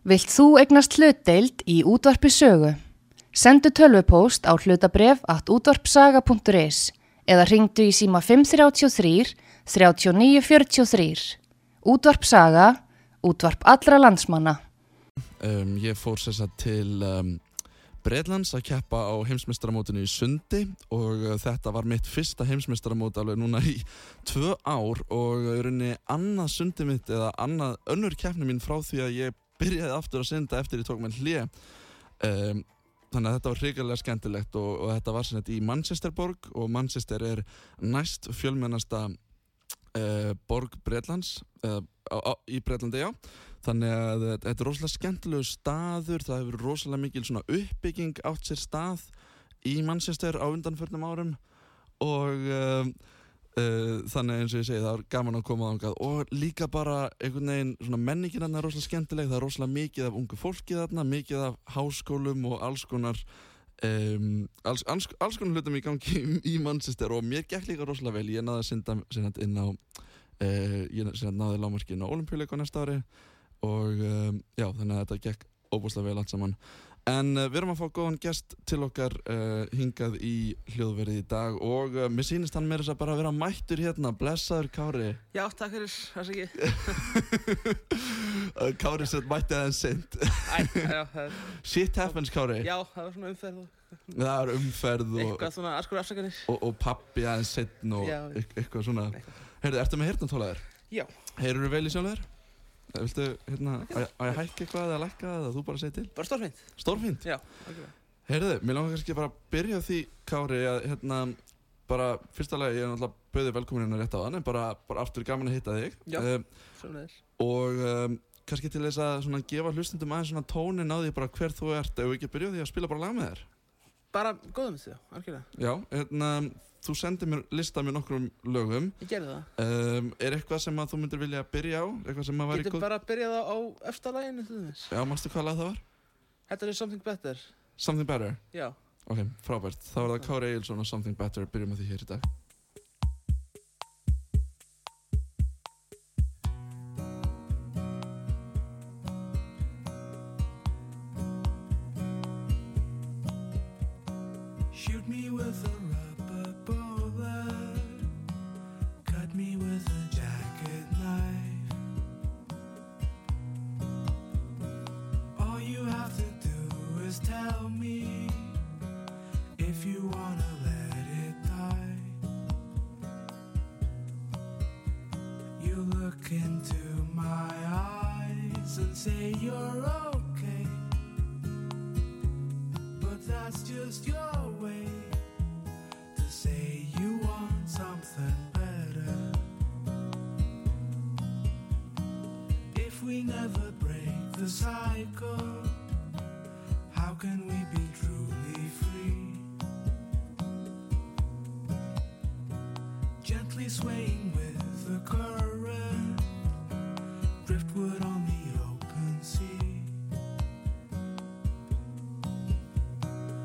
Vilt þú egnast hlutdeild í útvarpi sögu? Sendu tölvupóst á hlutabref at útvarpsaga.is eða ringdu í síma 533 3943. Útvarp Saga, útvarp allra landsmanna. Um, ég fór sérsagt til um, Breitlands að keppa á heimsmeistaramótinu í Sundi og uh, þetta var mitt fyrsta heimsmeistaramót alveg núna í tvö ár og í rauninni annað sundi mitt eða annað önnur keppni mín frá því að ég byrjaði aftur að synda eftir ég tók mér hlið um, þannig að þetta var hrigalega skemmtilegt og, og þetta var sem þetta í Manchesterborg og Manchester er næst fjölmennasta uh, borg Breitlands uh, á, á, í Breitlandi já. Þannig að þetta er rosalega skemmtilegu staður það hefur rosalega mikil svona uppbygging átt sér stað í Manchester á undanförnum árum og uh, þannig eins og ég segi það er gaman að koma ángað og líka bara einhvern veginn svona menningin þarna er rosalega skemmtileg. Það er rosalega mikið af ungu fólki þarna mikið af háskólum og alls konar um, alls, alls, alls konar hlutum í gangi í, í Manchester og mér gekk líka rosalega vel. Ég náði að synda synda inn á uh, ég náði lámarkinn á olimpíuleik á næsta ári. Og um, já, þannig að þetta gekk óbúslega vel allt saman en uh, við erum að fá góðan gest til okkar uh, hingað í hljóðverið í dag og uh, mér sýnist hann meira þess að bara vera mættur hérna, blessaður Kári Já, takk fyrir, það sé ekki Kári sett mætti aðeins sent Shit happens Kári já, það var svona umferð og það er umferð og, eitthvað svona askur afsakanir og, og pappi aðeins setn og Já. eit- eitthvað svona. Heyrðu, ertu með heyrnartólaðir? Já. Heyrður þú vel í sjálfur? Viltu, hérna, að að ég hækka eitthvað eða lækka eða þú bara segir til? Bara stórfeint Stórfínt Já, ok Heyrðu, mér langar kannski bara að byrja því, Kári, að hérna, bara, fyrsta lagi, ég er náttúrulega bauðið velkomin hérna rétt á þann, en bara, bara aftur gaman að hitta þig. Já. Um, Svona þess og um, kannski til þess að svona gefa hlustundum aðeins svona tónin á því bara hver þú ert, ef við ekki byrja á því að spila bara lag með þér. Bara góðum þessu, algjörlega Já, hérna, þú sendir mér lista með nokkrum lögum. Ég gerði það Um, er eitthvað sem að þú myndir vilja byrja á? Eitthvað sem að væri Getur bara að byrja það á efsta læginu til þess Já, mástu hvað lag það var? Þetta er Something Better Something Better. Já Ok, frábært. Þá er það Kári Eilsson og Something Better. Byrjum að því hér í dag. Driftwood on the open sea.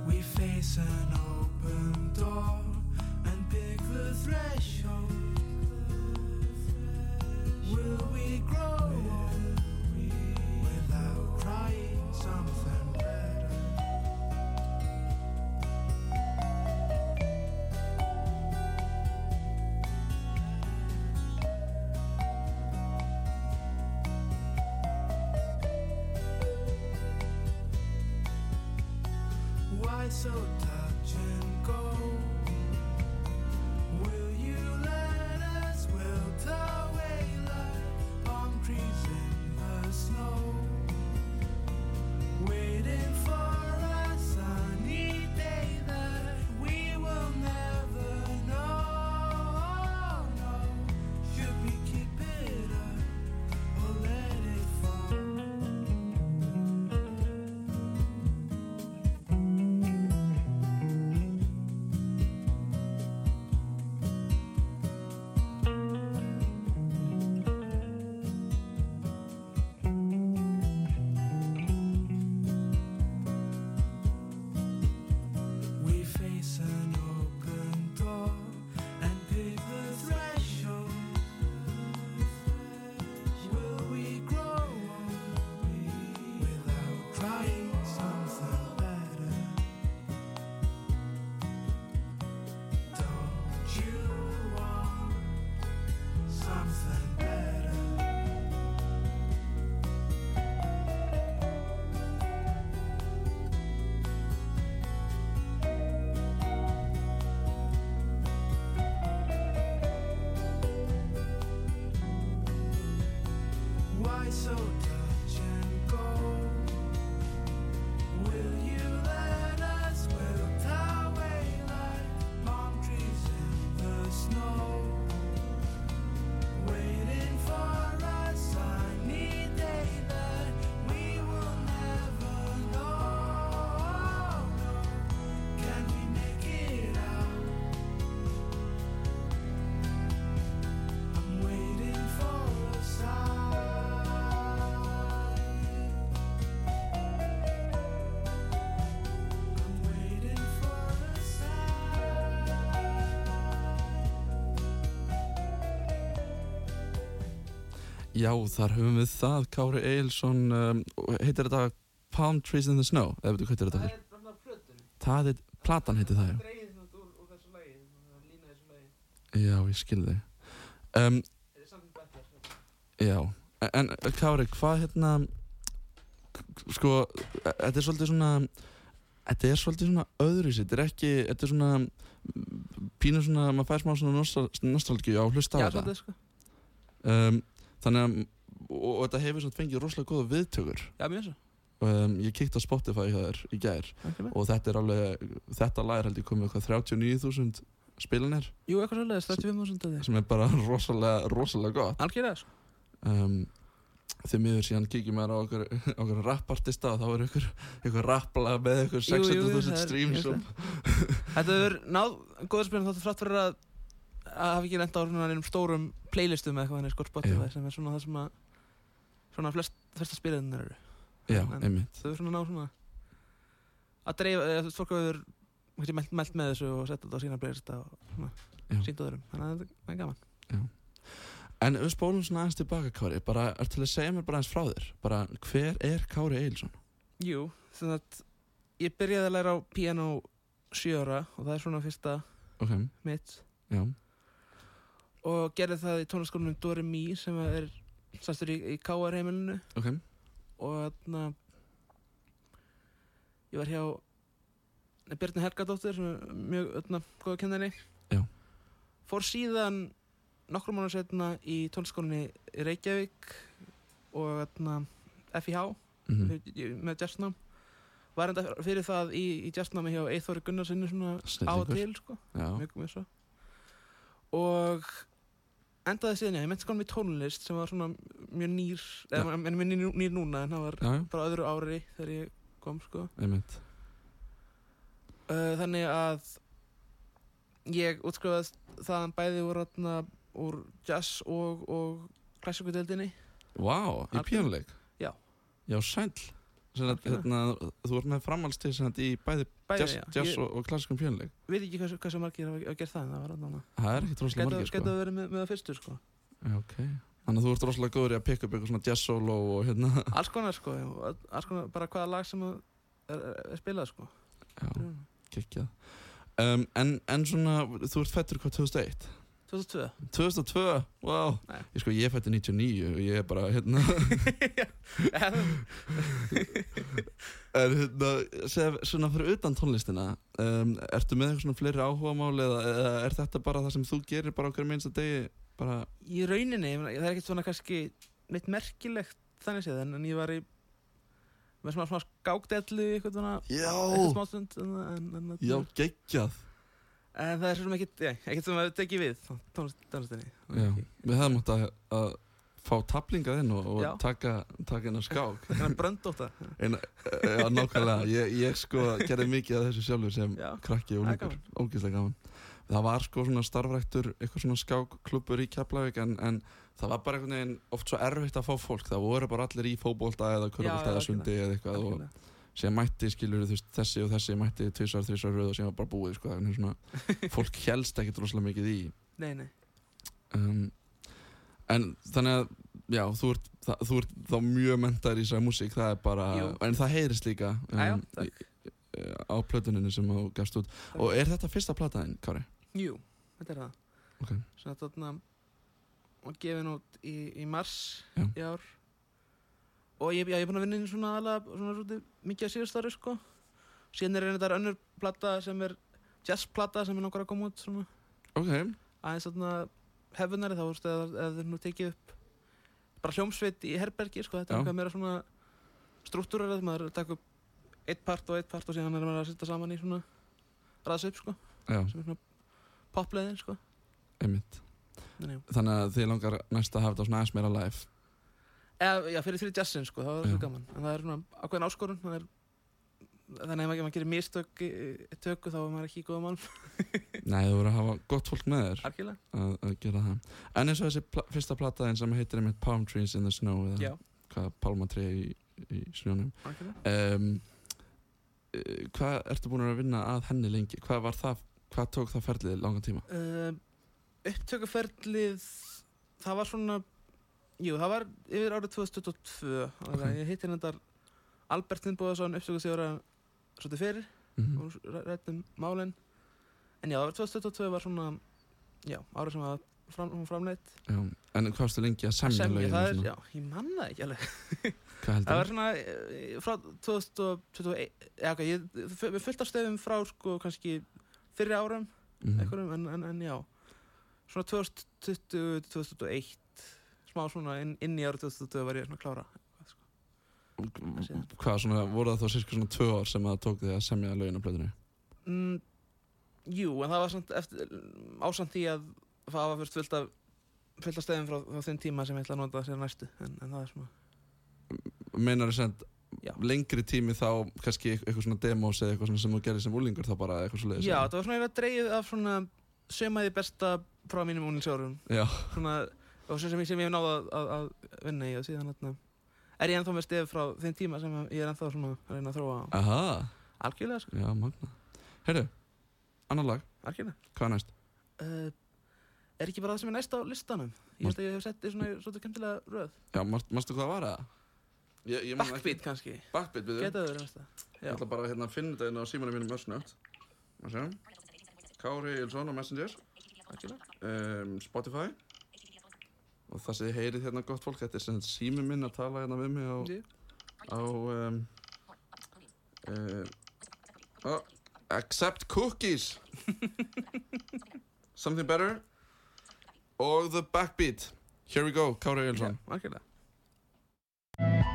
We face an so Já, þar höfum við það, Kári Eilsson, um, heitir þetta Palm Trees in the Snow, eða veitu hvað heitir þetta fyrir? er bara plötun. Það er, platan heitir það, já. Dreigið svona úr, úr þessu lagi, svona lína þessu lagi. Já, ég skilði. Um, Er something better? já, en, Kári, hvað hérna, sko, þetta er svolítið svona, þetta er svolítið svona öðru þetta er ekki, þetta er svona, mm, pínu svona, maður fær smá svona nostal- nostalgíu á að hlusta á Já, þetta. svolítið, sko. Um, þannig að, og, þetta hefur svona fengið rosalega góða viðtökur. Já, mjög svo. Um, ég kíkti á Spotify hjá þér í gær. Okay. og þetta er alveg, þetta lag er held ég komið eitthvað 39.000 spilanir Jú, eitthvað svolítið, 35.000 að því. sem er bara rosalega, rosalega gott Algjörlega, sko. um, þegar miður síðan kíkjum maður á okkur, okkur rappartista og þá er ykkur, ykkur rappla með jú, 600.000 það er- streams Þetta hefur náð góður spilin þáttu frátt fyrir að að hafa ekki lenda á svona einum stórum playlistum eða eitthvað þannig sko Spotify Já. sem er svona það sem að svona flest, flesta spiliðin eru. Já, En- einmitt. þau eru svona náð svona að dreifa, eða fólk hefur mælt, mælt með þessu og sett þetta á sína playlista og svona Já. sínt öðrum þannig að þetta er gaman. En við spólum svona aðeins tilbaka Kári bara er til að segja mér bara aðeins frá þér? Bara hver er Kári Eilsson? Jú, þannig að ég byrjaði að læra á piano sjö ára og það er svona fyrsta ok, mitt. Já, og gerði það í tónlaskólanum Dore Mi sem er sæstur í, í KR heimilinu. Ok. Og þarna ég var hjá Bjarni Helgadóttir sem er mjög öðna, góða kennari. Já. fór síðan nokkrum mánu setna í tónlaskólinni í Reykjavík og þarna FIH mm með, með jazznám. Var enda fyrir það í, í jazznámi hjá Eithóri Gunnarsinni svona á og Snillingur. til sko, mjög mjög svo. Og endaði síðan ég, ég menti skólum í tónlist sem var svona mjög nýr eða en mjög nýr, nýr núna en það var já, já, bara öðru ári þegar ég kom sko einmitt þannig að ég útskrifaðist þaðan bæði úr, atna, úr jazz og, og klassikudeldinni Vá, í Algjörlega. pínuleik? Já. Já, sæll Sem Algjörlega. hérna, Þú ert með framhaldstig sem að í bæði bæði, jazz, og, og klassiskum pínuleik veit ekki hversu, hversu margir hafa, gert það það var atna, Það er ekkert rosalega gæti margir gæti sko. að vera með, með það fyrstu sko. Já, ok. Þannig að þú ert rosalega góður í að pikka upp eitthvað svona jazz solo og hérna. Alls konar sko alls konar bara hvaða lag sem er, er, er spilað sko. Já, geggjað. Um, en, en svona, þú ert fættur hvað 2001? 2002 2002? Wow Nei. Ég sko, ég fætti 99 og ég er bara, hérna. En hérna, seg, svona fyrir utan tónlistina um, Ertu með eitthvað svona fleiri áhugamál eða, eða er þetta bara það sem þú gerir bara okkur minnst að degi bara, í rauninni, það er ekkert svona kannski neitt merkilegt þannig séð en, ég var í með svona, skákdellu eitthvað svona Já, eitthvað smástund en, en, en, já, geggjað en það er svona ekkert, já, ekkert sem að tekið við tónlist, tónlistinni. Já, við hefðum átt að, að fá tablingað inn og, og taka, taka á skák. Þannig bröndóta Eina, Já, nákvæmlega, ég, ég sko gerði mikið af þessu sjálfur sem Já, krakki og líkur, ógeðslega gaman. Það var sko svona starfræktur, eitthvað svona skákklubur í Keflavík en, en það var bara einhvern veginn oft svo erfitt að fá fólk. Það voru bara allir í fótbolta eða já, eða sundi eða eitthvað. Sem mætti skilur veist þessi og þessi mætti tvisar, þrisar röð og sem var bara búið sko þannig svona fólk helst ekkit rosalega mikið í nei, nei, um, en þannig að já, þú ert, það, þú ert þá mjög mentar í þessari músík, það er bara Jú. en það heyrist líka um, takk. í- á plötuninu sem þú gafst út og er þetta fyrsta plataðin, Kári? jú, þetta er það Ok. svona þarna og gefin út í, í mars Já. í ár og ég, er búinn að vinna inn svona aðalega svona svolítið mikið að síðust ári sko. Síðan er þetta önnur plata sem er jazzplata sem er langar að koma út svona. Ok, aðeins þarna hefðunari þá veist eða eða þeir nú tekið upp bara hljómsveit í herbergi sko þetta er eitthvað meira svona struktúrarað maður taka upp eitt part og eitt part og síðan er maður að setja saman í svona ræðs upp sko já, sem er svona popleiðin sko. Einmitt. Þannig, að þið langar næst að hafa þetta svona aðeins meira live Eða, já, fyrir, fyrir jazzin sko, það var svo gaman. En það er svona ákveðin áskorun er, Þannig að ef maður gerir mistök í tökku þá er maður ekki í góða málum. Nei, þú verður að hafa gott fólk með þér. Að, að gera það. En eins og þessi pla fyrsta plataðin sem heitir einmitt Palm Trees in the Snow eða hvað, pálmatré í, í snjónum. Um, Hvað ertu búin að vinna að henni lengi? Hvað var það, hvað tók það ferlið langan tíma? uh, Upptökuferlið Það var svona jú, það var yfir árið 2022 Ok. okay. ég hitti hérna Albert Finnbóðarsson uppsöku þjóra svolítið fyrir Mhm. og rættum málin en já, árið 2022 var svona já, árið sem var fram, framleitt Já, en hvað varstu lengi að semja lögin? já, ég manna ekki alveg það var svona eh, frá 2021 já, ok, ég, við fullt af stöðum frá sko kannski fyrri árum Mhm. einhverjum, en, en, en já svona 2020-2021 smá svona inn, inn í árið 2020 var ég svona að klára Hvað svona, voru það þá sérska svona tvö ár sem það tók þig að semja lögin á plötunni? mm, jú, en það var samt eftir, ásamt því að það var fyrst fullt af fullt af stöðum frá, frá þeim tíma sem ég ætla að nota sér næstu en, en það er svona Meinar þú sent Já. lengri tími þá kannski eitthvað svona demos eða eitthvað svona sem þú gerir sem úlingur þá bara eitthvað svo leiðis? já, það var svona eiginlega dreigið af svona sömaði besta frá mínum unglingsárum Já, svona, og sem, sem, ég- sem ég hef náð að, að, að vinna í og síðan þarna er ég ennþá með stef frá þeim tíma sem ég er ennþá svona að reyna að þróa aha, algjörlega, sko, já, magna Herru, annar lag, algjörlega. Hvað er næst? uh, er ekki bara það sem er næst á listanum? Ég veist að ég hef sett í svona svolítið kemtilega röð. Já, manstu hvað var það? Ég, ég man Backbeat kannski, ekki- Backbeat, við geta þau næsta Ég ætla bara að hérna, finna þetta inn á símanum mínum össnögt Má sjá. Kári Ilsson á Messenger. Um, Spotify og það sem þið heyrið hérna gott fólk þetta er sem sími minn að tala hérna við mig á, á um, uh, oh, Accept cookies. Something better? Og The Backbeat. Here we go, Kári Ilsson Já,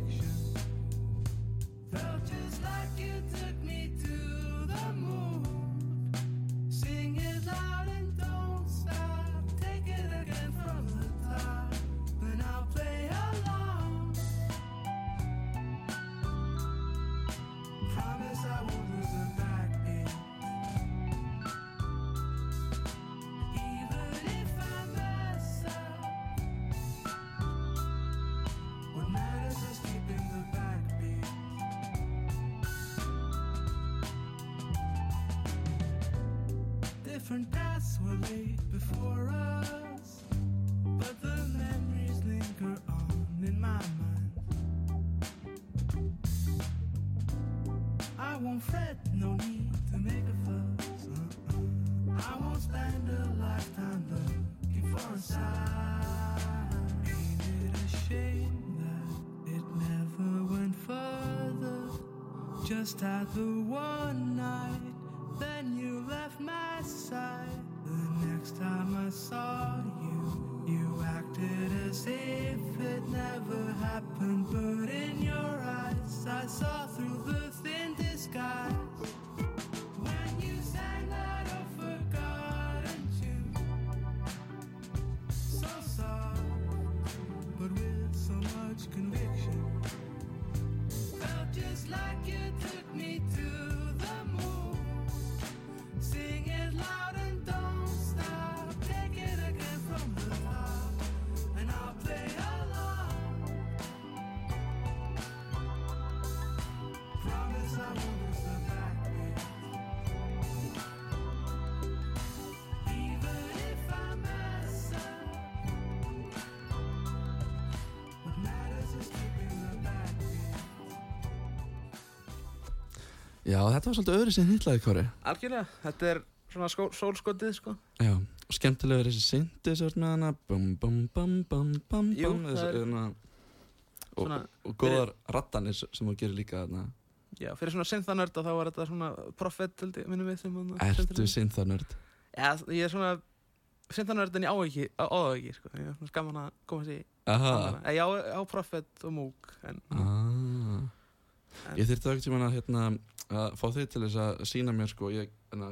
Different paths were laid before us, but the memories linger on in my mind. I won't fret, no need to make a fuss. uh-uh. I won't spend a lifetime looking for a sign. Ain't it a shame that it never went further? Just had the Já, þetta var svolítið öðru sem hittlaði Kári algjörlega, þetta er svona sólskotið sko Já, skemmtilegur þessi syndi sem með hana bum bum bum bum bum Jú, bum það er- hérna, og, Svona, og góðar rattanir sem þú gerir líka þarna já, fyrir svona synthanörda þá var þetta svona ég, minnum við sem Ertu synthanörd? Já, ég er svona synthanörd en ég á ekki, sko Ég er svona skaman að koma sér í Aha andana. Ég á, á Prophet og Moog en, ah. Ég þyrfti ekki tíma að, hérna, að fá þig til þess að sína mér sko, ég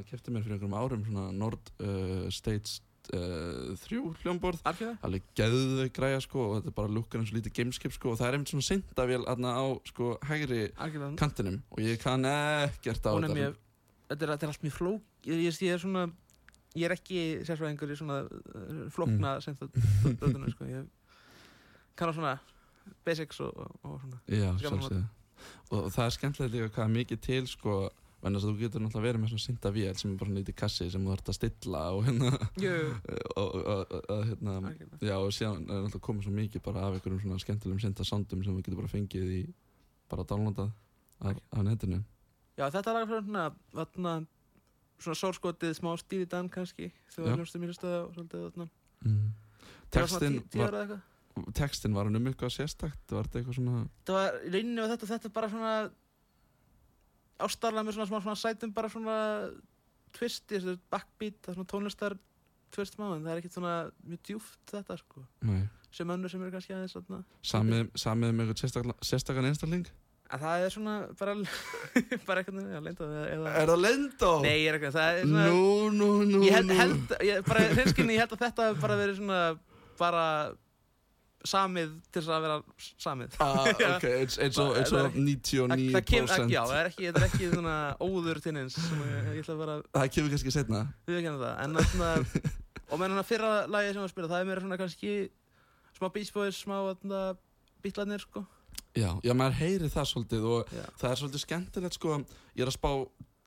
kefti mér fyrir einhverjum árum svona Nord uh, States uh, 3 hljómborð. Algjörða? alveg geðveik græja sko og þetta er bara lukkar eins og lítið gameskip sko og það er einmitt svona syndavél aðna á sko hægri Algjörða kantinum og ég kann ekkert á er þetta. mjög, þetta er, þetta er allt mjög flók ég, ég, ég er svona, ég er ekki sérsvæðingur í svona uh, flókna mm. synthanördunar, sko Ég kann á svona basics og, og, svona Já, sjálfsögðu og það er skemmtilegt líka hvað er mikið til sko en að þú getur náttúrulega verið með svona syndavél sem er bara svona lítið kassi sem þú þarf að stilla og hérna. Og, og, og, hérna Já, og síðan er náttúrulega komið svo mikið bara af einhverjum svona skemmtilegum syndasoundum sem þú getur bara fengið í bara downloadað af, af netinu. Já, þetta lag fyrir svona, vatna, svona sórskotið smá stíl í dan kannski Já. var hljómsið mér stöða og svolítið vatna mm. Textin var, textin var hann um eitthvað sérstakt? Var þetta eitthvað svona Það var, í rauninni var þetta, þetta bara svona ástarlega með svona smá svona sætum bara svona twisti, þessu backbeat, það er svona tónlistar twist smá, en það er ekkert svona mjög djúft þetta sko, Nei. sem önnur sem eru kannski aðeins svona, samið, samið með eitthvað sérstakan, sérstakan einstakling? Að það er svona bara, bara eitthvað, já, leinda eða, Er það lendó? nei, ég er eitthvað, það er svona Nú, nú, nú ég held, held ég, bara hreinskinni, ég held að þetta bara verið svona bara samið til þess að vera samið. Ah, ok, eins og eins og Það- það, það kem, 99% já, það er ekki, þetta er ekki svona óður til eins sem ég, ég ætla að vera Það kemur kannski setna við ekki það en þarna, og með hann fyrra lagi sem að spila það er meira svona kannski smá Boys, smá þarna, bítlarnir sko. Já, já, maður heyri það svolítið og Já. það er svolítið skemmtilegt sko. Ég er að spá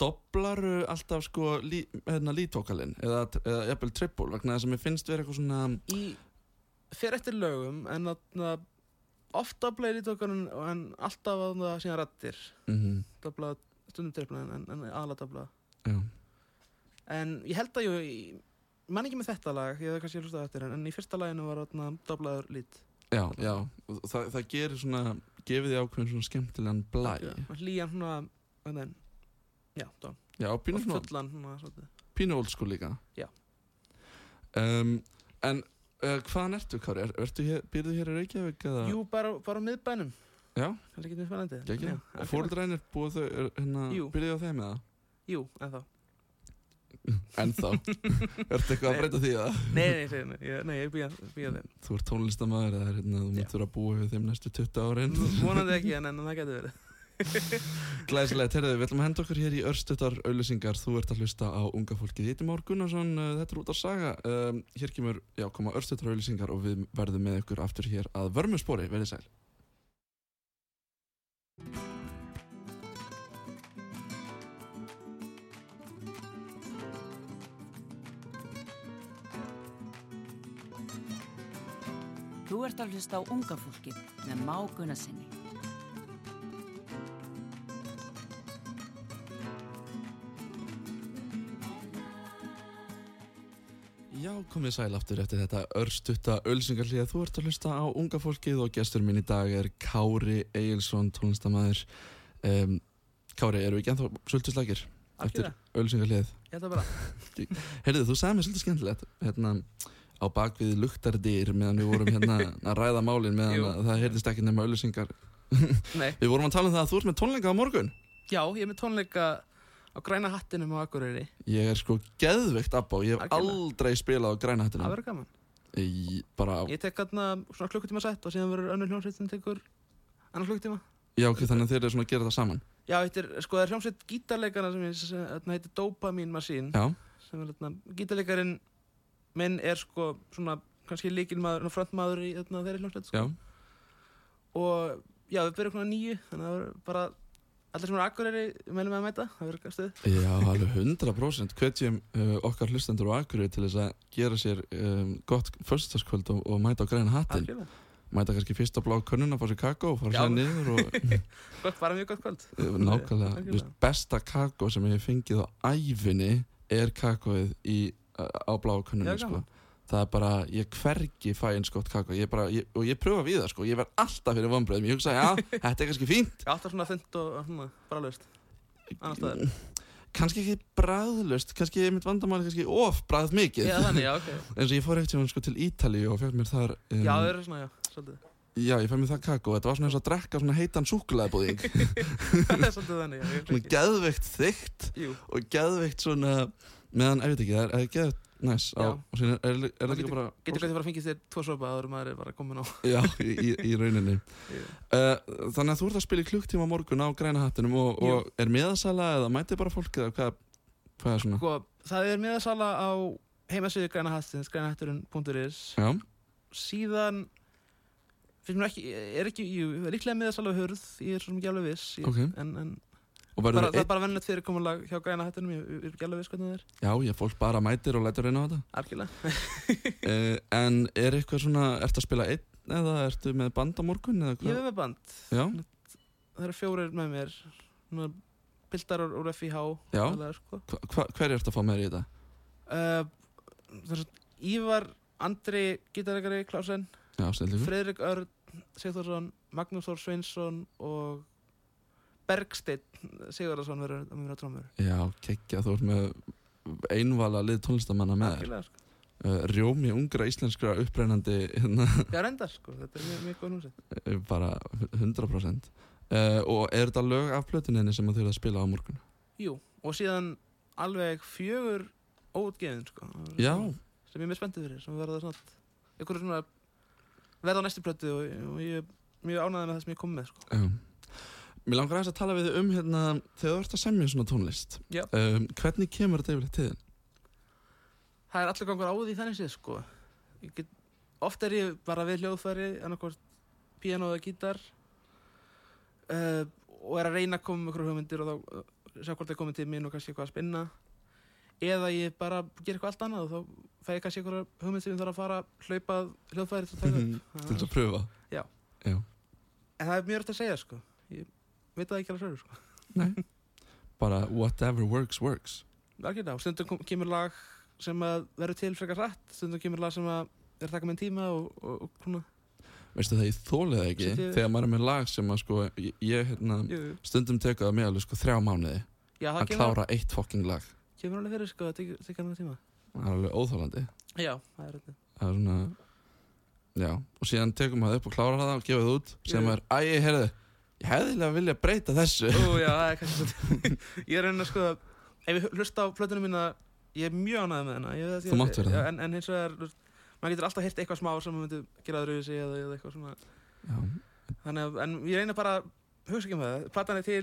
doblaru alltaf sko lí, hérna lítókalinn eða, eða jafnvel triple vegna þess að mér finnst vera eitthvað svona í fyrir eftir lögum en þarna oft doblaði lítókanum en alltaf þarna síðan rattir mm dobla stundum trippla en, en aðla dobla Já, en ég held að ég man ekki með þetta lag, ég hef kannski hlustað eftir en, í fyrsta laginu var þarna doblaður lít. Já, já. Það, það gerir svona, gefið því ákveðin svona skemmtilegan blæ. Hlýjan svona en, já, dán, Já, pínu, og svona, fullan svona, svona. pínu old school líka. Já. um, En uh, hvaðan ertu, Kári? Er, ertu hér, býrðu hér í Reykjavík eða? jú, bara, bara á miðbænum. Já, það er ekki mjög spennandi. Já, Og fóruldrænir búið þau, er- hérna, Jú. byrjuðu á þeim eða? jú, en þá Ennþá? Ertu eitthvað að breyta því að nei, nei, nei, nei, ég, nei, ég býja þeim. Þú ert tónlistamæður eða hérna, þú myndur að búa við þeim næstu 20 árin. Vonandi ekki, en, en það getur verið Glæsilegt, herðu, við ætlum að henda okkur hér í örstuttar auðlýsingar Þú ert að hlusta á unga fólkið. Heiti Már Gunnarsson, uh, þetta er út á saga. Um, Hér kemur, já, koma örstuttar auðlýsingar og við verðum með ykkur aftur hér að vörmuspori, verðið sæl. Þú ert að hlusta á unga fólkið með Má Gunnarsinni. Já, komið sæl aftur eftir þetta örstutta auðlýsingarlíða Þú ert að hlusta á unga fólkið og gestur minn í dag er Kári Egilson, tónlistamæður um, Kári, eru við ekki ennþá svolítið eftir Algjörlega. auðlýsingarlíðið? ég held að bara. Heyrðu, þú sagði mér svolítið skemmtilegt hérna á bakvið luktardyr meðan við vorum hérna að ræða málin meðan það heyrðist ekki nema auðlýsingar nei, Við vorum að tala um það að þú ert með tónleika á morgun. Já, ég er með tónleika á græna hattinum á Akureyri. Ég er sko geðveikt abbá, ég hef Algjörlega. aldrei spilað á græna það hættunum verður gaman. Í- Bara, ég tek hérna svona klukkutíma sett og síðan verður önnur hljómsveit sem tekur annar klukkutíma. Já ok, þannig að þeir eru svona að gera það saman. Já, þetta er, sko, það er hljómsveit gítarleikana sem ég, hérna, heitir Dopamine Machine Já, sem er hérna, gítarleikarin minn er sko svona kannski líkilmaður, frontmaður í þeirri hljómsveit já, sko. og já, við byrjum svona nýju þannig að það verður bara allir sem eru Akureyri meðlum með að mæta, það verður stuð já, alveg 100% Hvetjum uh, okkar hlustendur á Akureyri til þess að gera sér um, gott föstaskvöld og, og mæta á græna hattin. Mæta kannski fyrst á blá könnuna, fá sér kakó, fara Já. sér niður og Gott, bara mjög gott kvöld Uh, Nákvæmlega. Vist, besta kakó sem ég hef fengið á æfinni er kakóið í á bláu könnunni Já, sko. Það er bara, ég hvergi fæ eins gott kakó. Ég bara, ég, og ég pröfa við það sko. Ég verð alltaf fyrir vonbröðum, ég hugsa, já, þetta er kannski fínt. Alltaf svona þund og svona, bara löst Annars staðar. Kannski ekki bræðlust kannski mitt vandamáli kannski of bræð mikið Já, þannig, já, ok. Eins og ég fór ekkert sko til Ítalíu og fekk mér þar um, Já, það eru svona, já, svolítið. Já, ég fekk mér það kakó, þetta var svona eins og að drekka svona heitan súkulæðbúðing Það er svolítið þannig, já, svona geðveikt þykkt Jú, og geðveikt svona meðan, ég veit ekki, það er, er geðveikt næs á, og síðan er, er, er það líka bara getur kannski bara að fengið þér tvo sopa áður en maður er bara komin á já, í, í, í rauninni. Jú. uh, þannig að þú ert að spila í klukktíma morgun á græna hattinum og, og er miðasala eða mæti bara fólk eða hvað, hvað er svona? Sko, það er miðasala á heimasíðu græna hattins, grænahatturinn.is Síðan finnst mér ekki, er ekki, það er líklega miðasala hörð Ég er svo mikið alveg viss ég, Ok. En, en bara, það er bara vennlegt fyrirkomulag hjá græna hattinum Ég er ekki alveg viss hvernig það er, já, ég fólk bara mætir og lætur reyna á þetta algjörlega uh, en er eitthvað svona, ertu að spila einn eða ertu með band á morgun eða Ég er hvað? með band, Já, það eru fjórir með mér Svona Pildar úr, úr FIH Já. sko. hva, hver ertu að fá með í þetta? uh, Það er svo Ívar Andri, gítaregari, Klausen Freyrik Örn Sigþórsson, Magnús Þór Sveinsson og Bergsteinn Sigurðarsson verður að að trómur Já, kekkja, þú ert með einvala lið tónlistamanna með þér. Sko. uh, Rjómi ungra íslenskra upprennandi hérna, Já, reyndar, sko, þetta er mjög, mjög góð núsett eh, bara 100% uh, og er þetta lög af plötuninni sem þú eru að spila á morgun? Jú, og síðan alveg fjögur óutgeðin, sko. Já, sem ég er mjög spenntið fyrir, sem verða svona einhverju svona verða á næstu plötu og, og ég er mjög ánægð með það sem ég kom með, sko. Já Mér langar aðeins að tala við þig um hérna þegar þú ert að semja svona tónlist Já. um, Hvernig kemur þetta yfirleitt til þinn? Það er allur gangur á því þannig séð, sko get, oft er ég bara við hljóðfæri annarkvort píano eða gítar uh, og er að reyna að koma með einhverju hugmyndir og þá uh, sjá hvort það er komið til mín og kannski eitthvað að spinna eða ég bara ger eitthvað allt annað og þá fæ ég kannski einhverja hugmynd sem ég þarf að fara að hlaupa hljóðfæri til að taka upp Til þess að pröfa Já. Já. en það er mjög öll að segja sko ég veit það ekki alveg sörur sko. Nei. Bara whatever works, works. Algjörlega, og stundum kemur lag sem verður til frekar rætt stundum kemur lag sem er að taka minn tíma og, og, og svona. Veistu það, ég þólið það ekki. Setjið- Þegar maður er með lag sem að sko Ég, hérna, stundum teka það með alveg sko þrjá mánuði Já, Að kemur, klára eitt fokking lag. Kemur alveg fyrir sko það tekur- hann tíma. Það er alveg óþólandi Já, það er þetta. Það er svona Já, og síðan tekum maður upp og klárar það og gefa það út sem er, æ, heyrðu Ég hefði vilja breyta þessu. Ú, já, það er kannski svolítið Ég er reyna að sko ef ég hlusta á plötunum mína ég er mjög ánægð með hana. Ég, Þú mátt vera já, það. en, en hins vegar, þú veist, maður getur alltaf heyrt eitthvað smá sem maður myndi gera öðru sig eða, eða eitthvað svona. Já, Þannig að, en ég reyna bara hugsa ekki um það. Platan er til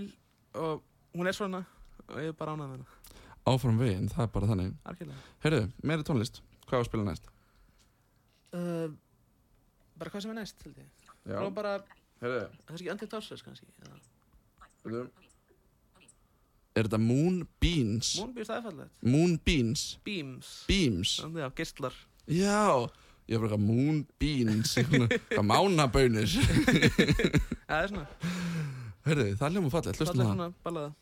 og hún er svona og ég er bara ánægð með hana. Áfram veginn, það er bara þannig. Algjörlega. Heyrðu, meiri tónlist, hvað var að spila næst? uh, Bara hvað sem er næst, held ég. Og bara, heyrðu, það er ekki andið tásles kannski heyrðu Er þetta Moon Beans? Moonbeams, það er fallegt. Moon Beans? Beams. Beams. Já, geistlar Já, ég er bara eitthvað Moon Beans. Hvað mánabönir Já, það er svona, Heyrðu, það er hljóma fallið, hlustum fallegt það svona ballaða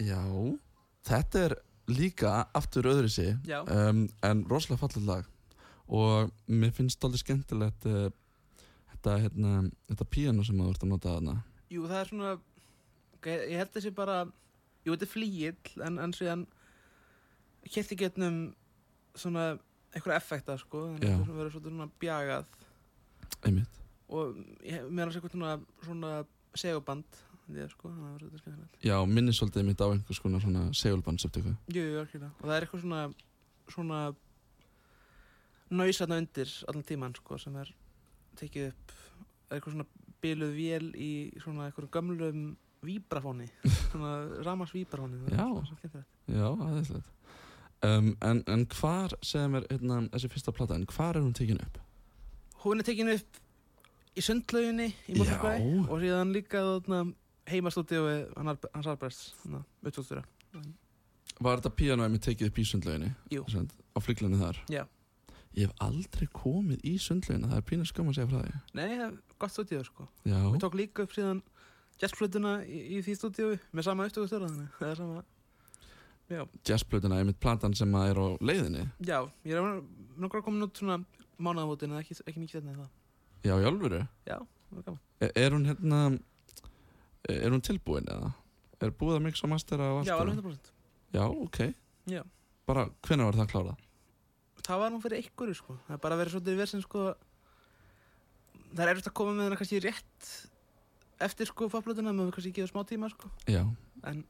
Já, þetta er líka aftur öðru sig. Um, en rosalega fallið lag. Og mér finnst alveg skemmtilegt uh, þetta, hérna, þetta píano sem þú ert að nota þarna. Jú, það er svona ok, ég held þessi bara jú, þetta er flýill en, en síðan í getnum svona einhverja effekta sko, þannig að þetta verður svona bjagað. Einmitt. Og ég, mér er að segja svona, svona seguband að sko, þannig að það verður þetta skemmtilegt Já, minni svolítið mitt á einhvers konar svona segulbandsöptöku Jú, jú, algjörlega. Og það er eitthvað svona svona náisatna undir allan tíman sko, sem er tekið upp er eitthvað svona biluð vél í svona eitthvað gömlum víbrafóni svona ramars víbrafóni Já. Já, aðeinslegt um, en, en hvar, segja mér hérna, þessi fyrsta plata, en hvar er hún tekin upp? Hún er tekin upp í sundlauginni í Já. og síðan líka þarna heimastúdíu hans Arbrests upptökstjóra Var þetta píano einmitt tekið upp í sundlauginni? Jú. Svend, á flyglunni þar? Já. Ég hef aldrei komið í sundlaugina, það er pínu skam að segja frá því. Nei, það er gott stúdíu sko. Já, Við tók líka upp síðan jazzflutuna í, í því stúdíu með sama upptökustjóra þannig. Það er sama. Já, jazzplötuna, einmitt platan sem að er á leiðinni. Já ég er nokkra komin út svona mánaðamótin en ekki, ekki mikið þetta en það. Já, í alvöru? Já, það var gaman. Er, er hún hérna Er hún tilbúin eða? Er búið að mixa og mastera og allt? Já, alveg 100% Já, ok Já. Bara, hvenær var það klárað? Það var nú fyrir einhverju sko Það er bara verið svolítið versin sko Það er erfitt að koma með hana kannski rétt eftir sko fapplötuna með kannski gefa smá tíma sko Já en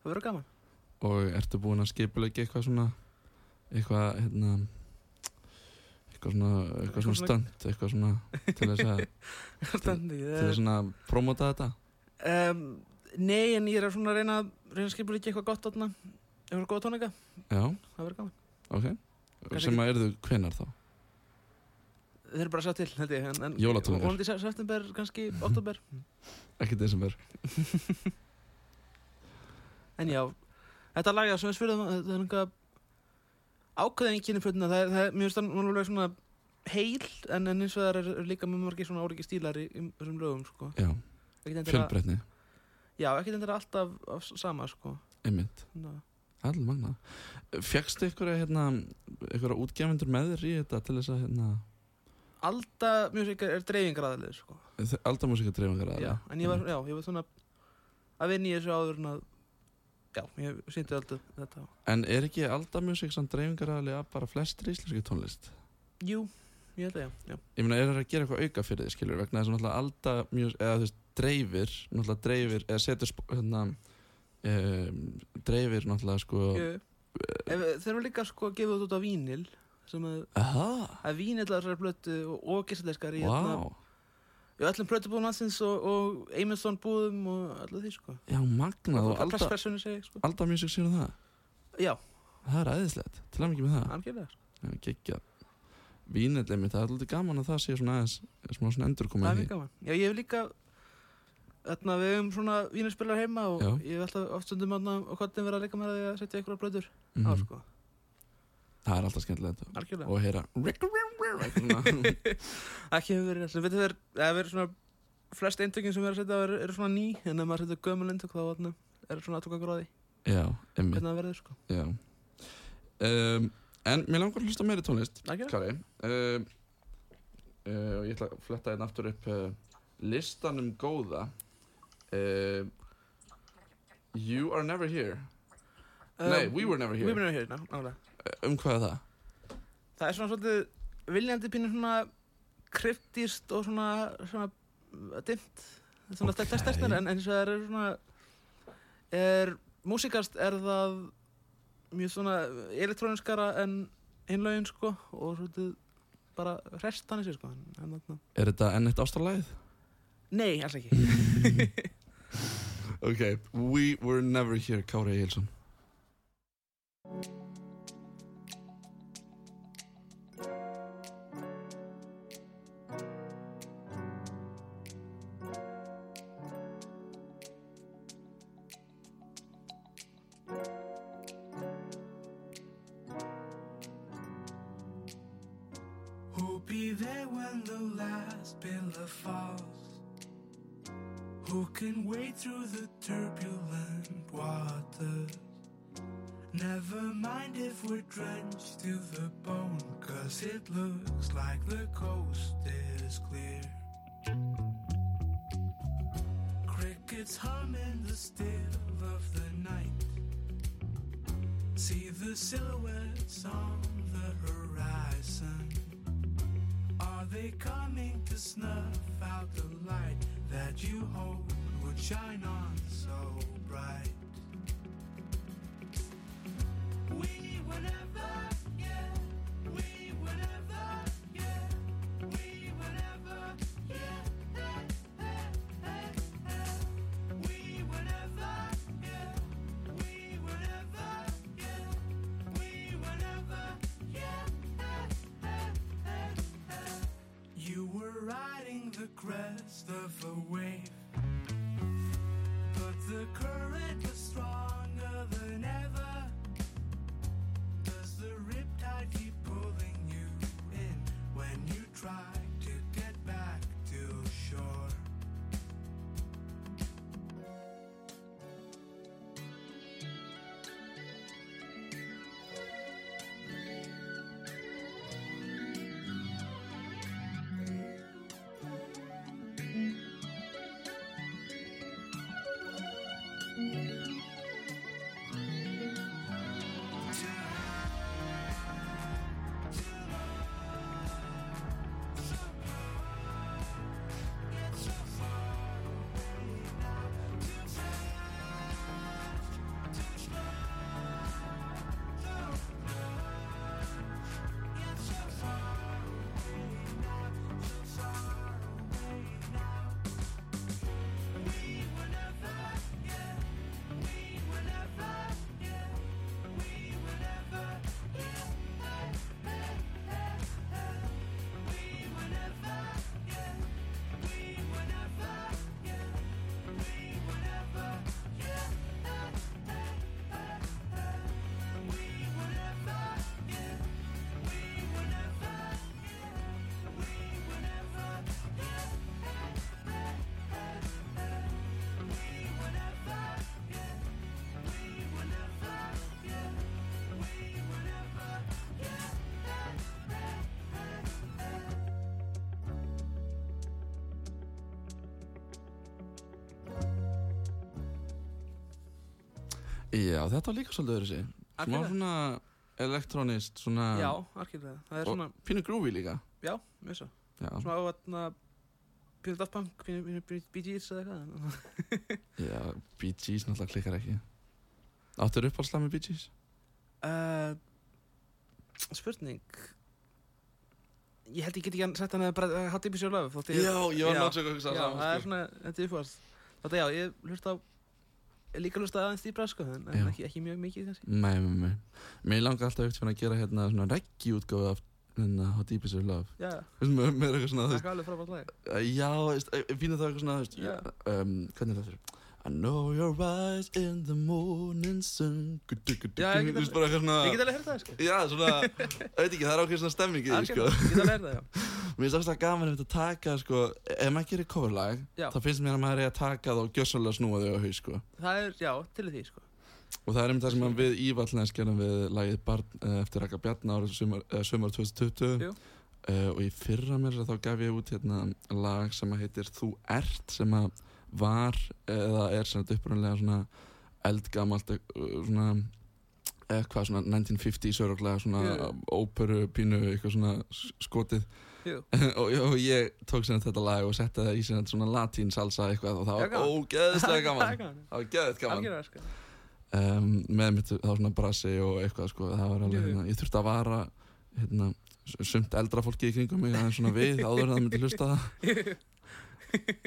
það verður gaman Og ertu búin að skipulegja eitthvað svona Eitthvað, hérna Eitthvað svona Eitthvað svona stönd Eitthvað svona Til þess að Til þess að promota þetta? Um, Nei, en ég er svona reyna að reyna að skipa ekki eitthvað gott þarna. Eitthvað góða tónleika, Já, það verður gaman. Ok. Kannski Sem að erðu hvenar þá? Þeir eru bara að sjá til, held ég en, en Jólatónleikar. Se- september, kannski oktober Ekki desember. En já, þetta lag já, sem við spurðum þetta er einhver ákveðin kynni plötuna, það er, það er, mér finnst það alveg svona heil, en, en eins og það er, er líka með margir svona óriki stílar í, þessum lögum, sko. Já, fjölbreytni. Já, ekkert endur alltaf af sama, sko. Einmitt. Ná. Allir magna Fjöxtu ykkur hérna Ykkur útgefundur með þér í þetta Til þess að hérna Alda Music er, er dreifingraðalið, sko Aldamúsika dreifingar Já, en ég var, já, ég var svona að vinna í þessu áður en að Já, ég sýndi alltaf þetta En er ekki Aldamúsik samt dreifingar að bara flestir íslenski tónlist? Jú, ég held að já, já. Ég meina, er það að gera eitthvað auka fyrir þið, skilur vegna þess að náttúrulega Aldamúsik eða þú veist, dreifir náttúrulega dreifir, eða setur hérna um, dreifir náttúrulega sko Jú. Þeir eru líka sko að gefa þetta út á vínil sem að, að vínil að þessari plötu og, og gísleiskar í hérna, í öllum plötubúðum landsins og, og Amazon búðum og öllu því sko. Já, magnað og ég, sko. Aldamúsik sér um það? Já, Það er æðislegt, til að mikið með það. Algjörlega sko. Já, geggjað. Vínil einmitt, það er alltaf gaman að það sé svona aðeins smá svona endur það er mjög gaman. Já, ég hef líka Þarna, við hefum svona vínilspilar heima og Já. ég hef alltaf oft þarna og hvort verið að leika mér að því að setja einhverja blöður á Mhm. sko, Það er alltaf skemmtilegt. Og heyra svona, ekki hefur verið, betur verið, það verið svona flest eintökin sem er að setja eru, eru svona ný en ef maður setja gömul eintök þá er svona Já, einmitt. Hvernig það verður sko. Um, En mér langar að hlusta meiri tónlist. Kari. Um, uh, og ég ætla að fletta hérna aftur upp uh, listanum góða. Uh, You are never here. Nei, we were never here. We were never here, ná, nálega Uh, Um hvað er það? Það er svona svolítið viljandi pínu svona kryptist og svona, svona dimmt svona Ok. okay. stærstnir en eins og það er svona er músikast er það mjög svona elektróniskara en hinlaugin sko og svolítið bara hrest þannig sér sko en, en, Er þetta enn eitt ástralæð? Nei, alls ekki Ok, we were never here, Kári Egilson Crickets humming the still of the night. See the silhouettes on the horizon. Are they coming to snuff out the light that you hoped would shine on so bright? Crest Já, þetta var líka svolítið öðru sig Algjörlega. svona elektrónist, svona Já, algjörlega. Það er svona, pínu grúfi líka já, mjög svo. Já, Svona á að Pínu Daft Punk, pínu, pínu, pínu Bee Gees eða eitthvað. já Bee Gees náttúrulega klikkar ekki Áttur uppáhaldslega með Bee Gees? Uh, spurning. Ég held ég get ekki sagt hann að hatt í ég- Já, ég var náttúrulega að hugsa það það er svona, þetta er uppáðast. Þetta já, ég hlust á, líka hlust aðeins dýbra, sko, en Já. ekki, ekki mjög mikið, kannski. Nei, nei, nei Mér langar alltaf eftir að gera hérna svona reggi útgáfi af hérna How Deep Is Your Love Já, Þú veist, með, með eitthvað svona, þú það er alveg frábært lag. veist Já, veist, ég fína það eitthvað svona, þú veist Já. um, Hvernig er það fyrir? I know your eyes in the morning sun Já, ég get veist, svona Ég get alveg heyrt það, sko. Já, svona, ég veit ekki, það er ákveð svona stemming í því, sko Ég get alveg heyrt það, já. Mér finnst það gaman ef þetta taka, sko Ef maður gerir coverlag, þá finnst mér að maður er að taka það og gjössalega snúa þau á haus, sko Það er, já, til því, sko. Og það er einmitt það sem að við Ívallnes gerum við lagið Barn uh, eftir Raka Bjarna árið sumar, uh, sumar 2020 Jú. uh, og í fyrra mér þá gaf ég út hérna lag sem að heitir Þú ert sem að var eða er sem þetta upprunlega svona eldgamalt svona eitthvað svona 1950s öruglega svona óperu pínu eitthvað svona skotið. og, og ég tók sem þetta lag og setti það í sem svona latín salsa eitthvað og það var ógeðslega Það gaman. er það var geðið gaman. Sko. um, með mitt þá svona brassi og eitthvað sko, það var alveg hérna, ég þurfti að vara hérna, sumt eldra fólki í kringum mig aðeins svona við áður en það myndi hlusta það.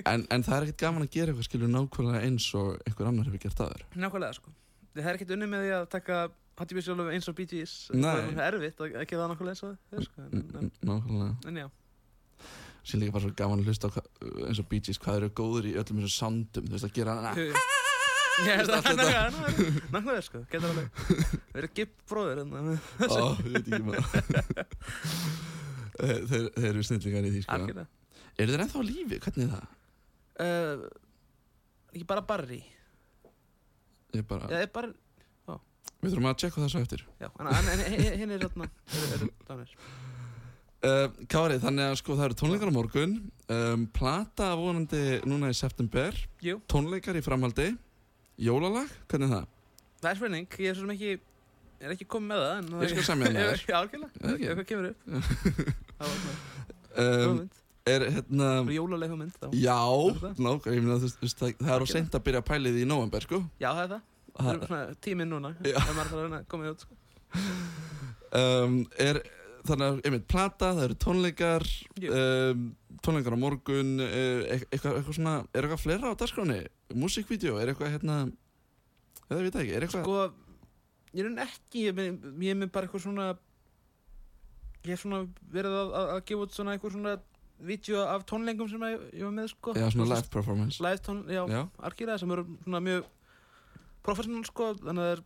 En, en það er ekkert gaman að gera eitthvað skilur nákvæmlega eins og einhver annar hefur gert aður Nákvæmlega, sko. Það er ekkert unni með því að taka Hattie B. Sjálf eins og Bee Gees. Það er erfitt að ekki það nákvæmlega eins og það, er, sko. Nákvæmlega en já. sér líka bara svo gaman að hlusta eins og Bee Gees hvað eru góður í öllum þessum soundum þú veist að gera er nákvæmlega, sko. Getur alveg. Það er gipp bróður, en Ó, ég veit ekki maður þeir, þeir, eru snillingar í því sko eru þeir ennþá á lífi, hvernig er það? Ekki bara Barry Ég er bara, við þurfum að tjekka þessu eftir. Já, en, hinn er danir uh, Kári, þannig að sko það eru tónleikar á morgun. Um, Plata vonandi núna í september. Jú. Tónleikar í framhaldi. Jólalag, hvernig er það? Það er spurning, ég er svo sem ekki er ekki komið með það Ég skal semja með þér. Já, algjörlega, hvað kemur upp? Það var svona Um, hugmynd, er hérna það jólaleg hugmynd þá. Já, það? ég það, það er á seint að byrja að pæli því í november, sko. Já, það er það, tíminn núna ef maður þarf að koma út sko. um, er, Þannig að, einmitt, plata, það eru tónleikar um, Tónleikar á morgun uh, eitthvað, eitthvað svona, er eitthvað fleira á dagskráni? Músikvídeó, er eitthvað hérna Eða ég veit ekki, er eitthvað Sko, ég er enn ekki ég er með- bara eitthvað svona ég hef svona verið að, að, að gefa út svona eitthvað svona vídeo af tónlengum sem ég, var með sko. Já, svona live performance. live tón, já, Já, argýraði sem eru svona mjög professional sko, þannig að það er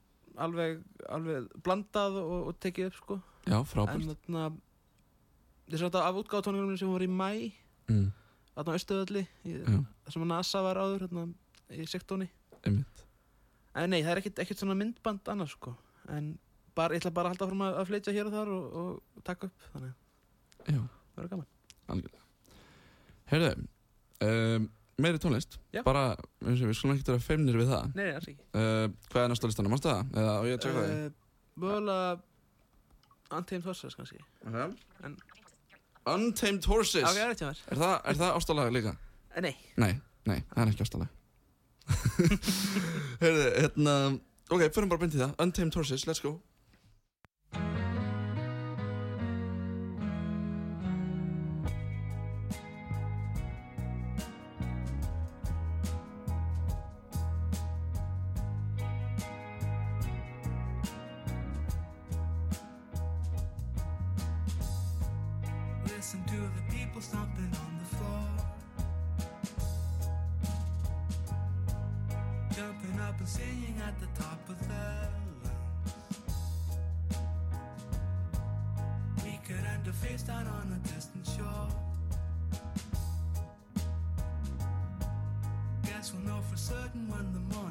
alveg, alveg blandað og, og tekið upp sko. Já, en frábært þarna þess að af útgáð tónleikunum sem voru í mæ mm, þarna á Östuðalli þar sem að NASA var áður þarna í sektóni Einmitt. En nei, það er ekkert, ekkert svona myndband annars sko. En bara, ég ætla bara að halda fram að, flytja hér og þar og, og taka upp þannig að það verður gaman. Algjörlega. Heyrðu, um, meiri tónlist. Já. Bara, við við skulum ekki vera feimnir við það. Nei, alls ekki. Uh, Hvað er næsta listanum, mannstu það? Eða á ég að tjekka Eh, mögulega Untamed Horses kannski. Því? en- Untamed Horses. Ok, það er mér Er það, er það ástalag líka? Eh, nei, Nei, nei, það er ekki ástalag Heyrðu, hérna Ok, förum bara beint í það. Untamed Horses, let's go Listen to the people stomping on the floor. Jumping up and singing at the top of their lungs. We could end a face down on a distant shore. Guess we'll know for certain when the morning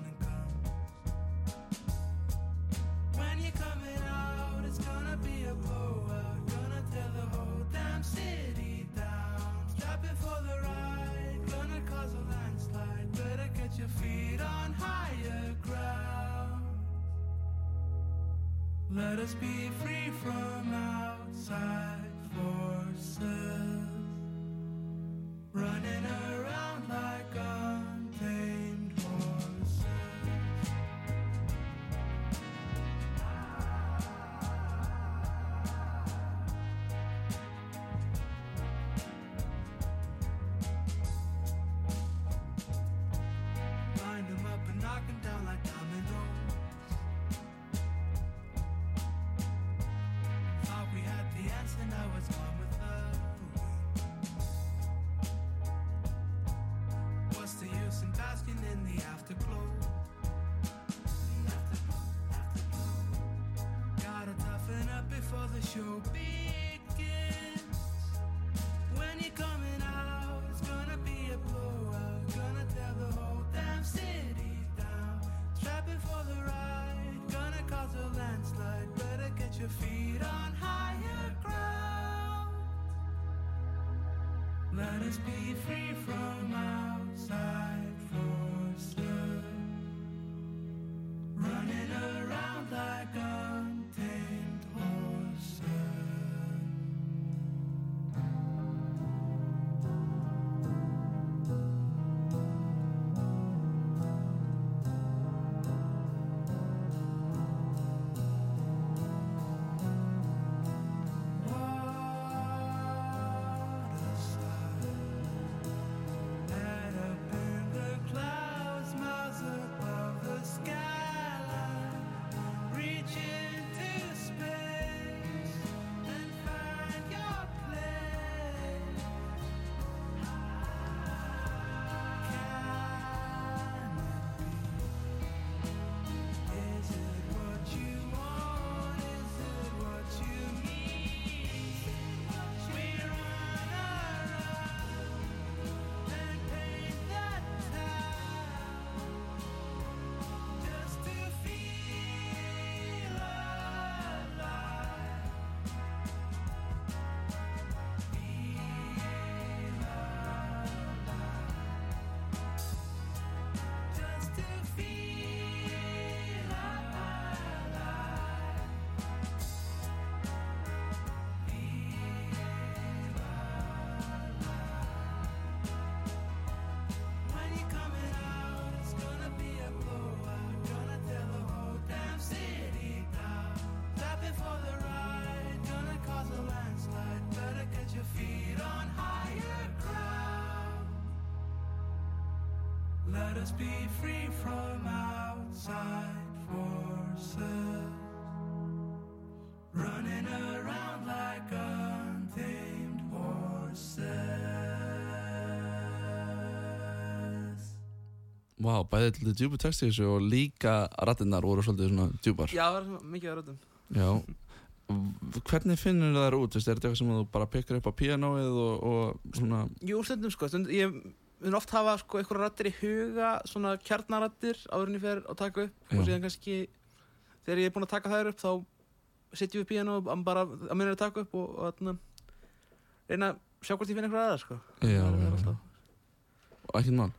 Let us be free from outside show begins. When you're coming out, it's gonna be a blowout. Gonna tear the whole damn city down. Strapping for the ride, gonna cause a landslide. Better get your feet on higher ground. Let us be free from outside forces. Let us be free from outside forces, running around like untamed horses. Vá, bæði til djúbu texti þessu og líka rattinnar voru svolítið svona djúpar. Já, það svona mikið að röddum Já. Hvernig finnur það út? Veist, er þetta eitthvað sem þú bara pikkar upp á píanóið og, og svona Jú, stundum sko, stundum, ég mun oft hafa sko einhverja rattir í huga svona kjarnarattir áður en ég fer að taka upp. Já. og síðan kannski þegar ég er búinn að taka þær upp þá setjum við píano og bara að minna að taka upp og, og atna, reyna að sjá hvort ég finn einhverja aðra sko. Já, Það er- það alltaf. Og ekkert mál?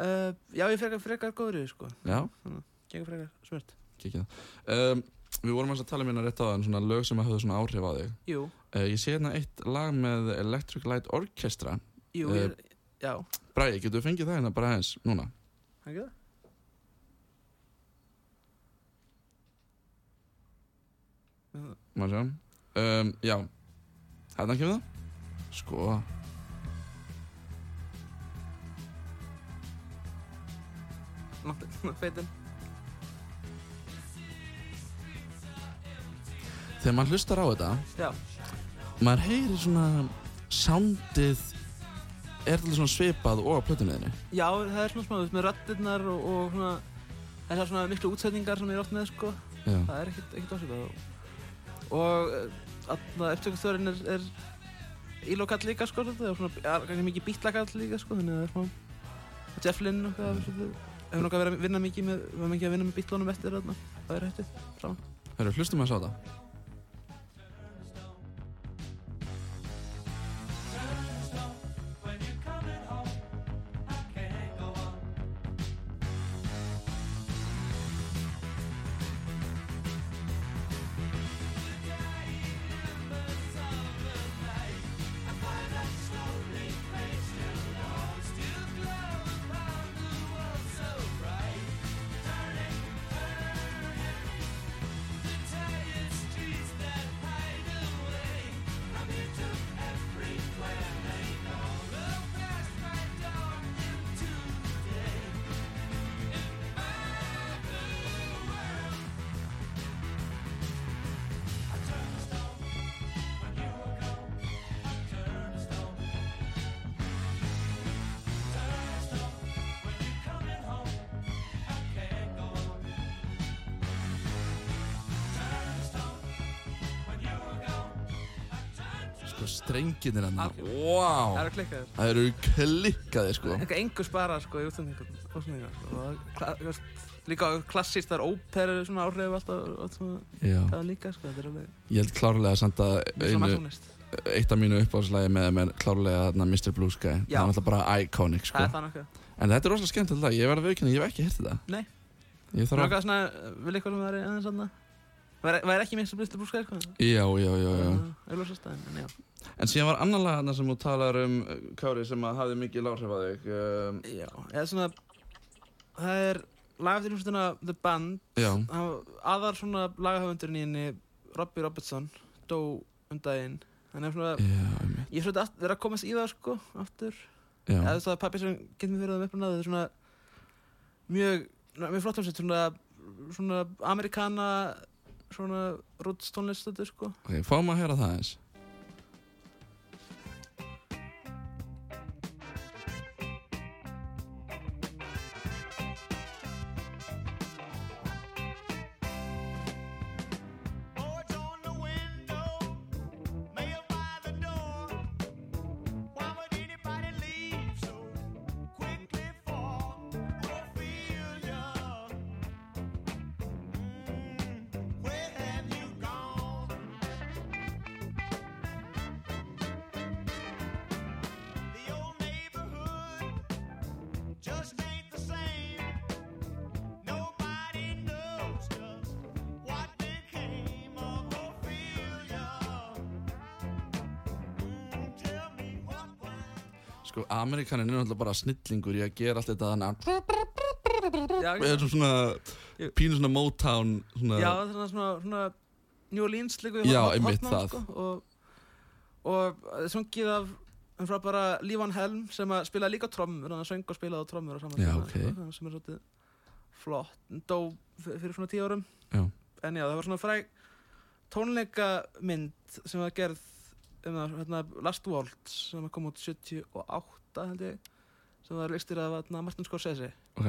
Uh, já, ég frekar, frekar í því sko. Já, Gengur frekar smurt. Kikið það. Um, Við vorum aðeins að tala um hérna rétt á þann svona lög sem höfðu svona áhrif á þig. Jú, uh, Ég sé hérna eitt lag með Electric Light Orchestra. Jú, Eh, ég, já, Bræði, getur við fengið það hérna bara aðeins núna? það? Má sjá. Um, Já, hérna kemur það. Sko. Nátt- Feitin. Þegar maður hlustar á þetta Já, maður heyrir svona soundið er þetta svona svipað og á plötunniðinni já, það er svona smá, þú veist, með rattirnar og, og svona þessar svona miklu útsetningar sem ég er oft með sko. Já, það er ekkert, ekkert ásvitað og, og aðna upptökustörinn er, er ílokall líka sko svolítið, og svona, kannski mikið bítlakall líka sko þannig að það er og Jeff Lynne og hvað svolítið. Hefur nokkað verið að vinna mikið með var mikið að vinna með bítlunum eftir þarna það er hættið saman. Heru, hlustum að sá það strenginir hann Algjörlega. það Wow eru klikkaðir. Það eru klikkaðir sko. Eitthvað engur sparað sko í útlendingar. Sko. Líka klassíst það er óperu svona áhrif alltaf það er líka sko er Ég held klárlega samt að einu, eitt af mínu uppáhaldslægi með er klárlega Mr. Blue Sky. Það Já. er alltaf bara iconic sko. Það er það En þetta er rosalega skemmtilegt lag, ég verði að viðkynna, ég hef ekki hirt þetta. Nei. Ég Það þarf er að svona, vil eitthvað sem væri aðeins aðna Væri ekki minnst að blýsta brúskæð, sko? Já, já, já, já. Auðvitað stæðin, en já. En síðan var annar lag þarna sem þú talar um uh, Kári sem að hafði mikið láhrif að þig um, Já, eða svona Það er lag eftir hlustuna The Band. Já, Aðar svona lagahöfundurinn í henni Robbie Robertson Dó um daginn. Hann er svona já, Ég er svona að vera að komast í það, sko Aftur. Já, Eða það er pappi sem getur mér fyrir það upprunaði Það er svona Mjög Mjög flott hljómsveit Svona Svona Amerikana Svona roots tónlist þetta, sko. Ok, fáum að heyra það eins Amerikanin er náttúrulega bara snillingur í að gera allt þetta þannig að svona pínu svona Motown svona, Já, það er svona, svona, svona New Orleans líka Já, einmitt það. sko, og, og það er sungið af en frá bara Lífan Helm sem að spilaði líka trommur hann söng og spilaði á trommur á saman Já, tíma, ok. sko, sem er svolítið flott dó fyrir svona tíu árum Já. en já, það var svona fræg tónleikamynd sem var gerð um það, hérna, Last Waltz sem kom út 78 held ég sem var listir af hérna, Martin Scorsese. Ok,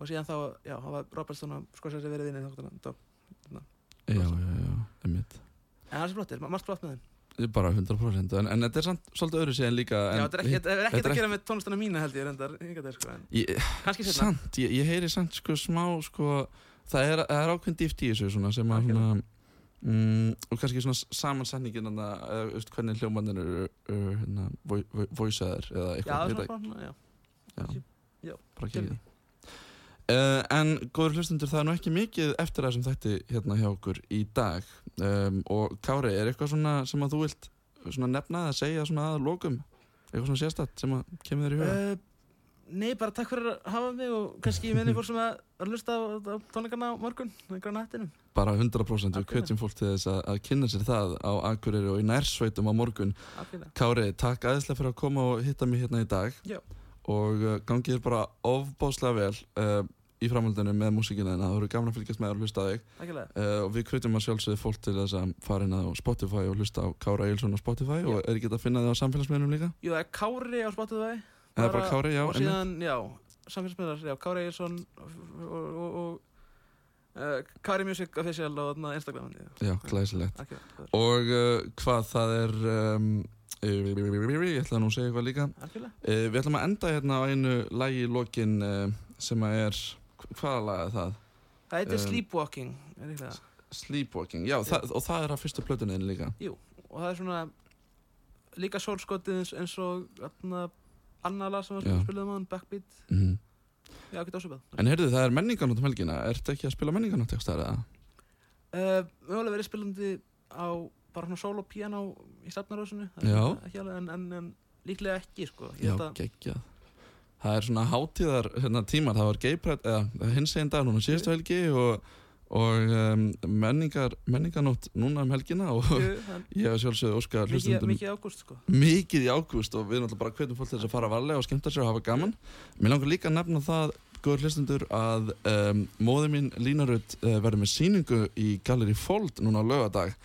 og síðan þá, já, hafa Robertson og Scorsese verið vinnið þáttan en já, já, já, einmitt. Það er svo flottir, margt flott með þeim. Bara 100% en, en þetta er samt svolítið öðru séðan líka en já, þetta er ekki- er ekkert þetta er að gera með tónlistana mína held ég reyndar, til, sko, en ég, samt, ég, ég heyri samt sko smá sko, það er, er ákveðin dýft í þessu svona, sem að mm, og kannski svona samansetningin þarna, eða, þú veist, hvernig hljómanir eru uh, hérna, vo- vo- voiceaðir eða já, eitthvað, veit svona, já, ekki, já, bara Gerði. ekki Uh, en góður hlustundur, það er nú ekki mikið eftir þessum þætti hérna hjá okkur í dag. Um, og Kári, er eitthvað svona sem að þú vilt svona nefna eða segja svona að lokum? Eitthvað svona sérstætt sem að kemur þér í huga? Uh, nei, bara takk fyrir að hafa mig og kannski minni fólk sem að er að hlusta á, á tónleikana á morgun, einhverja nættinum. bara 100% við kvetjum fólk til þess að, að kynna sér það á Akureyri og í nærsveitum á morgun Algjörlega. Kári, takk aðeinslega fyrir að koma og hitta mig hérna í dag Já. og uh, gangið þér bara ofbáslega vel uh, í framhaldinu með músíkina en það voru gaman að fylgjast með að hlusta á þig uh, og við kvetjum að sjálfsögðu fólk til þess að fara inn á Spotify og hlusta á Kára Eilsson á Spotify og er ekki að finna þig á samfélagsmiðlum líka? Jú, það er bara Kári, já, Og síðan, já, samfélagsmiðlar, já, Kári Eilsson og, og, og, uh, Kári Music Official og þarna Instagram. Já, glæsilegt Algjörlega. Og uh, hvað það er um, ég ætla nú að segja eitthvað líka uh, Við ætlum að enda hérna á einu lagi í lokin uh, sem að er hvaða lag er það? Það heitir Sleepwalking, er. Sleepwalking, já, það, og það er að fyrstu plötunniðin líka Og það er svona líka sólskotið eins, og þarna Anna lag sem við Já. spilum á hann, Backbeat. mm. Já, ekki ásöpað. En heyrðu, það er menningarnótt um helgina Ertu ekki að spila menningarnótt eitthvað stærra? Uh, við höfum alveg verið spilandi á bara svona solo piano í ekki alveg, en, en, en líklega ekki sko. Já, geggjað Það er svona hátíðar hérna, tímar, það var geiprætt eða hins einn dag núna síðustu helgi og, og um, menningar menningarnótt núna um helgina og ég hef sjálfsögðu óskar mikið, mikið ágúst sko. mikið í ágúst og við náttúrulega bara hvetjum fólk til þess að fara varlega og skemmta sér og hafa gaman. Mér langar líka að nefna það góður hlustundur að um, móði mín Línarud uh, verður með síningu í Gallery Fold núna á lögadag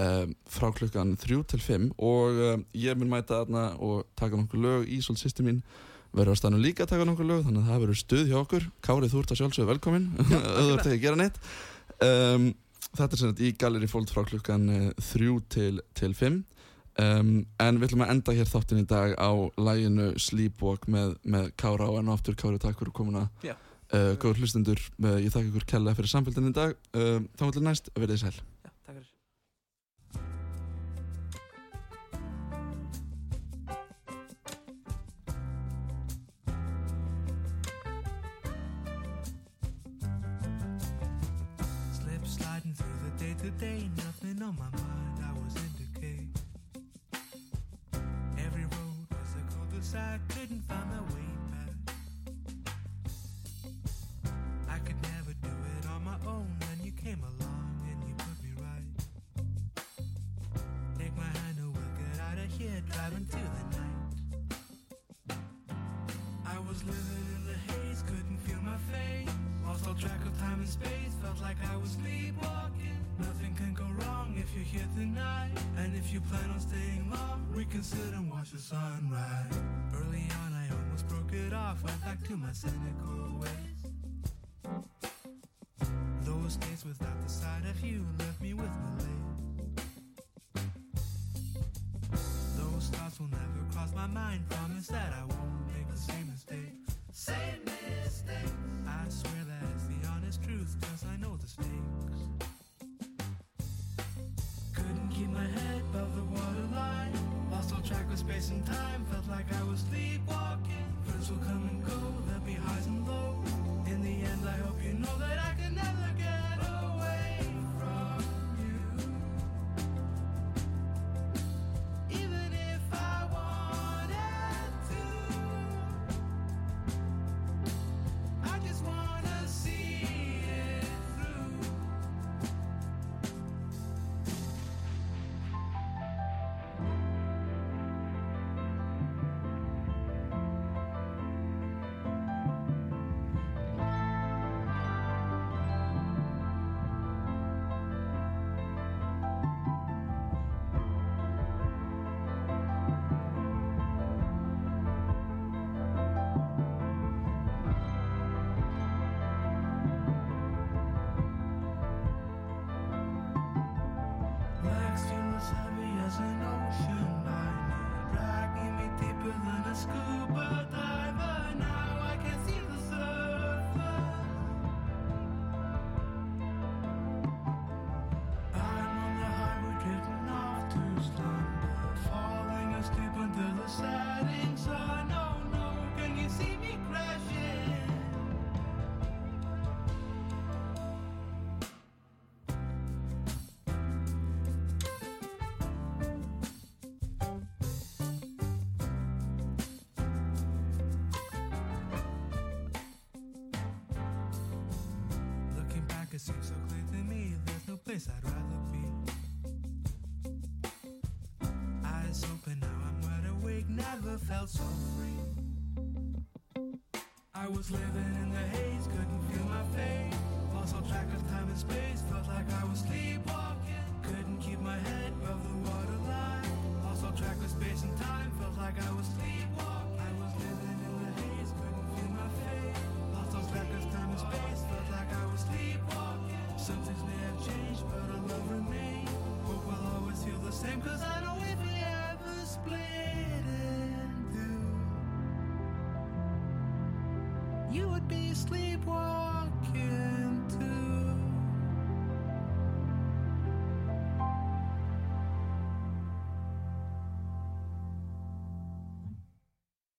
um, frá klukkan 3 til 5 og ég mun mæta þarna og taka nokkuð lög í Ísolt sýsti mín verður á stannu líka að taka nokkuð lög þannig að það verður stuð hjá okkur. Kárið, þú ert að sjálfsögðu velkomin auðvitað ekki að gera neitt. Um, Þetta er sem sagt í Gallery Fold frá klukkan 3 til, til 5 Um, en við ætlum að enda hér þáttin í dag á læginu Sleepwalk með, með Kára og enn og aftur Kári takk fyrir komuna. Já. uh, góður hlustendur, uh, ég þakka ykkur kella fyrir samfélgin í dag. Uh, þá til næst, verðið sæl through the day nothing on my mind, I was in decay. Every road was a cul-de-sac, couldn't find my way back. I could never do it on my own, then you came along and you put me right. Take my hand and we'll get out of here, driving through the night. I was living in the haze, couldn't feel my face. Lost all track of time and space, felt like I was sleepwalking. You're here tonight. And if you plan on staying long, we can sit and watch the sunrise. Early on, I almost broke it off, went back to my cynical ways. It seems so clear to me there's no place I'd rather be. Eyes open now, I'm wide awake, never felt so free. I was living